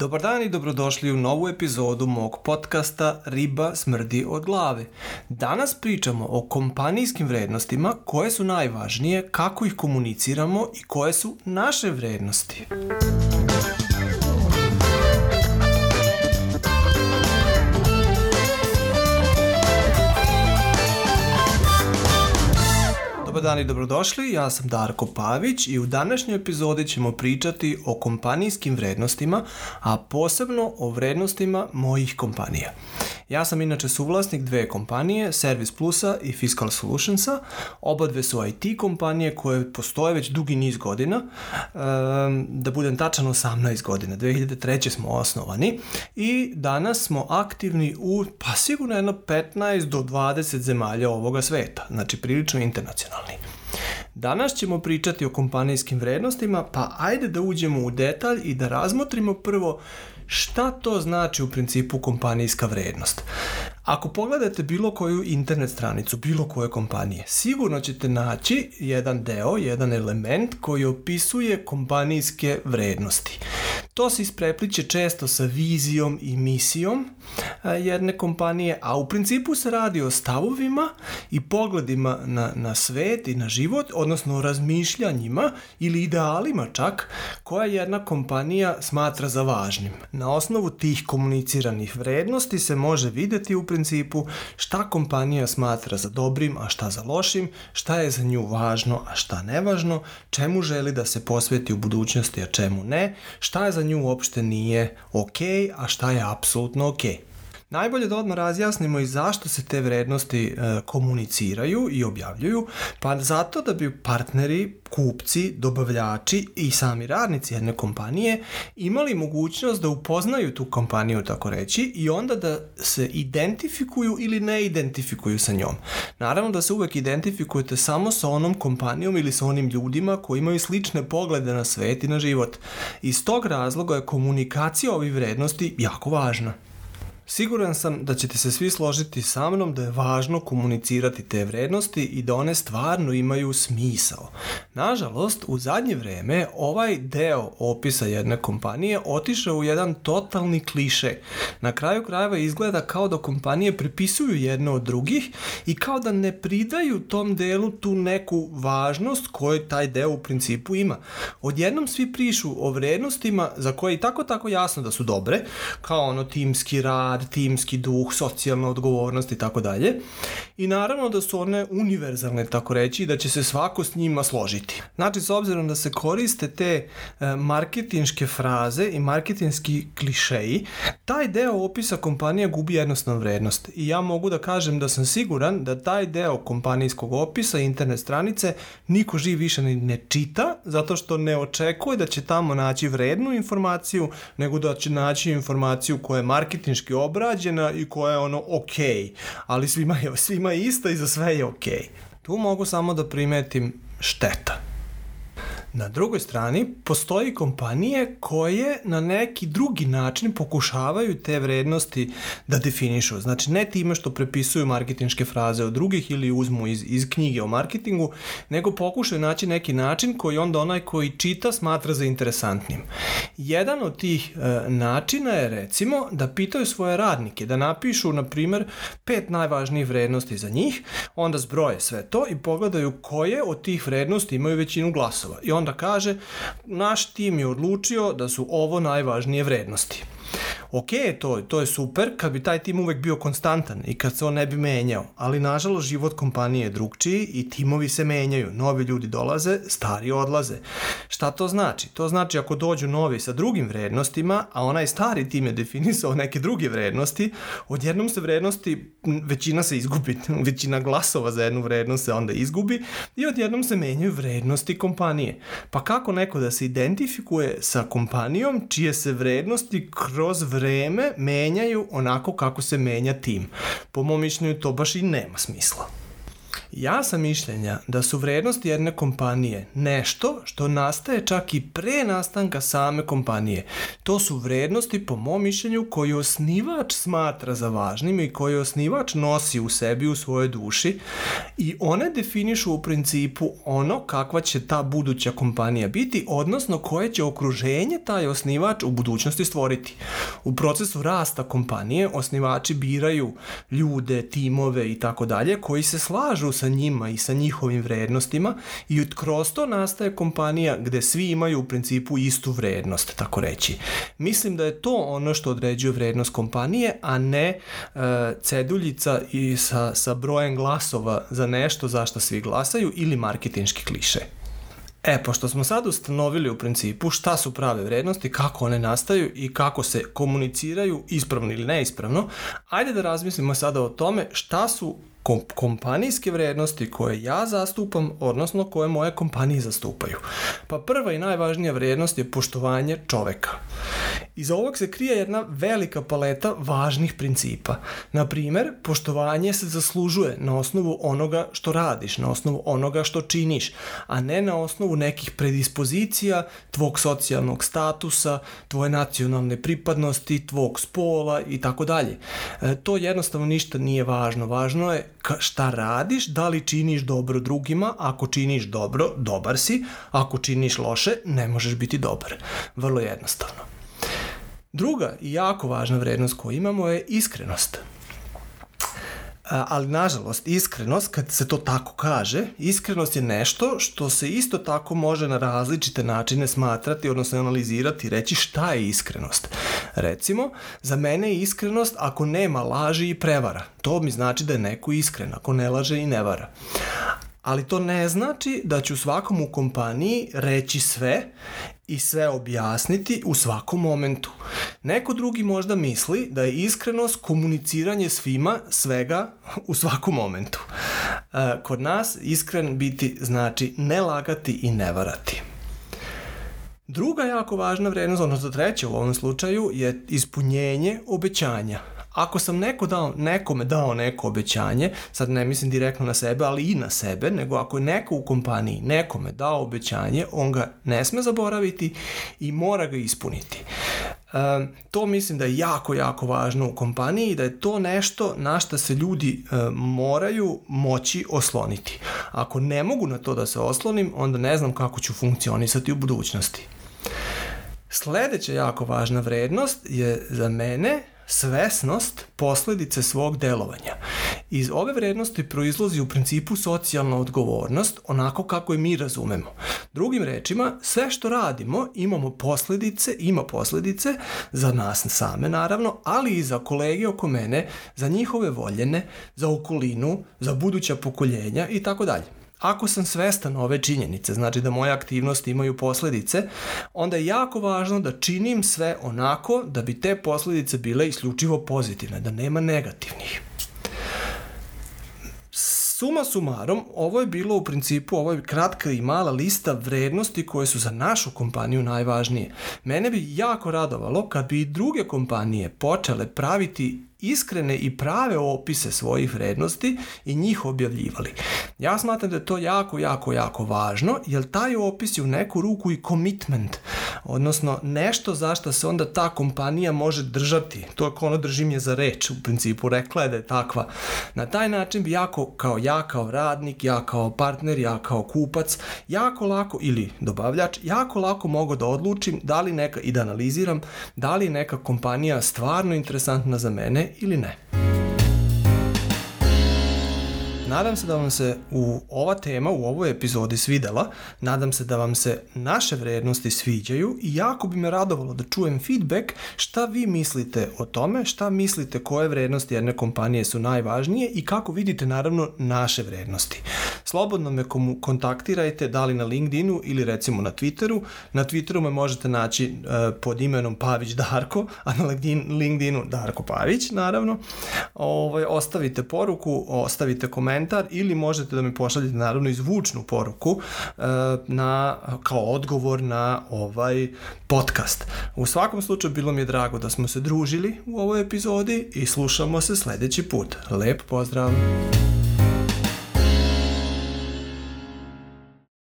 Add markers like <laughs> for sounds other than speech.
Dobar dan i dobrodošli u novu epizodu mog podcasta Riba smrdi od glave. Danas pričamo o kompanijskim vrednostima, koje su najvažnije, kako ih komuniciramo i koje su naše vrednosti. Dani, i dobrodošli, ja sam Darko Pavić i u današnjoj epizodi ćemo pričati o kompanijskim vrednostima, a posebno o vrednostima mojih kompanija. Ja sam inače suvlasnik dve kompanije, Service Plusa i Fiscal Solutionsa. Oba dve su IT kompanije koje postoje već dugi niz godina. Ehm, da budem tačan 18 godina. 2003. smo osnovani i danas smo aktivni u pa sigurno jedno 15 do 20 zemalja ovoga sveta. Znači prilično internacionalni. Danas ćemo pričati o kompanijskim vrednostima, pa ajde da uđemo u detalj i da razmotrimo prvo Šta to znači u principu kompanijska vrednost? Ako pogledate bilo koju internet stranicu, bilo koje kompanije, sigurno ćete naći jedan deo, jedan element koji opisuje kompanijske vrednosti. To se isprepliče često sa vizijom i misijom jedne kompanije, a u principu se radi o stavovima i pogledima na, na svet i na život, odnosno o razmišljanjima ili idealima čak koja jedna kompanija smatra za važnim. Na osnovu tih komuniciranih vrednosti se može vidjeti u principu šta kompanija smatra za dobrim, a šta za lošim, šta je za nju važno, a šta nevažno, čemu želi da se posveti u budućnosti, a čemu ne, šta je za nju uopšte nije ok, a šta je apsolutno ok. Najbolje da odmah razjasnimo i zašto se te vrednosti e, komuniciraju i objavljuju, pa zato da bi partneri, kupci, dobavljači i sami radnici jedne kompanije imali mogućnost da upoznaju tu kompaniju, tako reći, i onda da se identifikuju ili ne identifikuju sa njom. Naravno da se uvek identifikujete samo sa onom kompanijom ili sa onim ljudima koji imaju slične poglede na svet i na život. Iz tog razloga je komunikacija ovih vrednosti jako važna. Siguran sam da ćete se svi složiti sa mnom da je važno komunicirati te vrednosti i da one stvarno imaju smisao. Nažalost, u zadnje vreme ovaj deo opisa jedne kompanije otišao u jedan totalni kliše. Na kraju krajeva izgleda kao da kompanije prepisuju jedno od drugih i kao da ne pridaju tom delu tu neku važnost koju taj deo u principu ima. Odjednom svi prišu o vrednostima za koje i tako tako jasno da su dobre, kao ono timski rad, timski duh, socijalna odgovornost i tako dalje. I naravno da su one univerzalne, tako reći, da će se svako s njima složiti. Znači, s obzirom da se koriste te e, marketinške fraze i marketinški klišeji, taj deo opisa kompanija gubi jednostavnu vrednost. I ja mogu da kažem da sam siguran da taj deo kompanijskog opisa i internet stranice niko živ više ne čita, zato što ne očekuje da će tamo naći vrednu informaciju, nego da će naći informaciju koja je marketinški obrađena i koja je ono ok, ali svima je, svima je ista i za sve je ok. Tu mogu samo da primetim šteta. Na drugoj strani postoji kompanije koje na neki drugi način pokušavaju te vrednosti da definišu. Znači ne time što prepisuju marketinške fraze od drugih ili uzmu iz, iz knjige o marketingu, nego pokušaju naći neki način koji onda onaj koji čita smatra za interesantnim. Jedan od tih e, načina je recimo da pitaju svoje radnike da napišu na primjer pet najvažnijih vrednosti za njih, onda zbroje sve to i pogledaju koje od tih vrednosti imaju većinu glasova. I onda kaže naš tim je odlučio da su ovo najvažnije vrednosti ok, to, to je super kad bi taj tim uvijek bio konstantan i kad se on ne bi menjao, ali nažalost život kompanije je drugčiji i timovi se menjaju, novi ljudi dolaze, stari odlaze. Šta to znači? To znači ako dođu novi sa drugim vrednostima, a onaj stari tim je definisao neke druge vrednosti, odjednom se vrednosti, većina se izgubi, <laughs> većina glasova za jednu vrednost se onda izgubi i odjednom se menjaju vrednosti kompanije. Pa kako neko da se identifikuje sa kompanijom čije se vrednosti kroz vrednosti vreme menjaju onako kako se menja tim. Po mom mišljenju to baš i nema smisla. Ja sam mišljenja da su vrednosti jedne kompanije nešto što nastaje čak i pre nastanka same kompanije. To su vrednosti po mom mišljenju koje osnivač smatra za važnim i koje osnivač nosi u sebi, u svojoj duši i one definišu u principu ono kakva će ta buduća kompanija biti, odnosno koje će okruženje taj osnivač u budućnosti stvoriti. U procesu rasta kompanije osnivači biraju ljude, timove i tako dalje koji se slažu sa njima i sa njihovim vrednostima i kroz to nastaje kompanija gde svi imaju u principu istu vrednost, tako reći. Mislim da je to ono što određuje vrednost kompanije, a ne e, ceduljica i sa, sa brojem glasova za nešto za što svi glasaju ili marketinški kliše. E, pošto smo sad ustanovili u principu šta su prave vrednosti, kako one nastaju i kako se komuniciraju ispravno ili neispravno, ajde da razmislimo sada o tome šta su kompanijske vrijednosti koje ja zastupam, odnosno koje moje kompanije zastupaju. Pa prva i najvažnija vrijednost je poštovanje čoveka. Iza ovog se krije jedna velika paleta važnih principa. Na primjer, poštovanje se zaslužuje na osnovu onoga što radiš, na osnovu onoga što činiš, a ne na osnovu nekih predispozicija, tvog socijalnog statusa, tvoje nacionalne pripadnosti, tvog spola i tako dalje. E, to jednostavno ništa nije važno. Važno je šta radiš, da li činiš dobro drugima, ako činiš dobro, dobar si, ako činiš loše, ne možeš biti dobar. Vrlo jednostavno. Druga i jako važna vrednost koju imamo je iskrenost. Ali nažalost, iskrenost, kad se to tako kaže, iskrenost je nešto što se isto tako može na različite načine smatrati, odnosno analizirati i reći šta je iskrenost. Recimo, za mene je iskrenost ako nema laži i prevara. To mi znači da je neko iskren, ako ne laže i ne vara. Ali to ne znači da ću svakom u kompaniji reći sve i sve objasniti u svakom momentu. Neko drugi možda misli da je iskrenost komuniciranje svima svega u svakom momentu. E, kod nas iskren biti znači ne lagati i ne varati. Druga jako važna vrednost, odnosno treća u ovom slučaju, je ispunjenje obećanja. Ako sam neko dao, nekome dao neko obećanje, sad ne mislim direktno na sebe, ali i na sebe, nego ako je neko u kompaniji nekome dao obećanje, on ga ne sme zaboraviti i mora ga ispuniti. to mislim da je jako, jako važno u kompaniji, i da je to nešto na što se ljudi moraju moći osloniti. Ako ne mogu na to da se oslonim, onda ne znam kako ću funkcionisati u budućnosti. Sljedeća jako važna vrednost je za mene svesnost posljedice svog delovanja. Iz ove vrednosti proizlazi u principu socijalna odgovornost onako kako je mi razumemo. Drugim rečima, sve što radimo imamo posljedice, ima posljedice za nas same naravno, ali i za kolege oko mene, za njihove voljene, za okolinu, za buduća pokoljenja i tako dalje. Ako sam svestan ove činjenice, znači da moje aktivnosti imaju posljedice, onda je jako važno da činim sve onako da bi te posljedice bile isključivo pozitivne, da nema negativnih. Suma sumarom, ovo je bilo u principu, ovo je kratka i mala lista vrednosti koje su za našu kompaniju najvažnije. Mene bi jako radovalo kad bi i druge kompanije počele praviti iskrene i prave opise svojih vrednosti i njih objavljivali. Ja smatram da je to jako, jako, jako važno, jer taj opis je u neku ruku i komitment odnosno nešto zašto se onda ta kompanija može držati, to ako ono drži mi je za reč, u principu rekla je da je takva. Na taj način bi jako, kao ja kao radnik, ja kao partner, ja kao kupac, jako lako, ili dobavljač, jako lako mogu da odlučim da li neka, i da analiziram, da li neka kompanija stvarno interesantna za mene ili ne. Nadam se da vam se u ova tema u ovoj epizodi svidela. Nadam se da vam se naše vrijednosti sviđaju i jako bi me radovalo da čujem feedback šta vi mislite o tome, šta mislite koje vrijednosti jedne kompanije su najvažnije i kako vidite naravno naše vrijednosti slobodno me kontaktirajte da li na LinkedInu ili recimo na Twitteru. Na Twitteru me možete naći e, pod imenom Pavić Darko, a na LinkedInu Darko Pavić naravno. Ovaj, ostavite poruku, ostavite komentar ili možete da mi pošaljete naravno izvučnu poruku e, na, kao odgovor na ovaj podcast. U svakom slučaju bilo mi je drago da smo se družili u ovoj epizodi i slušamo se sljedeći put. Lep pozdrav!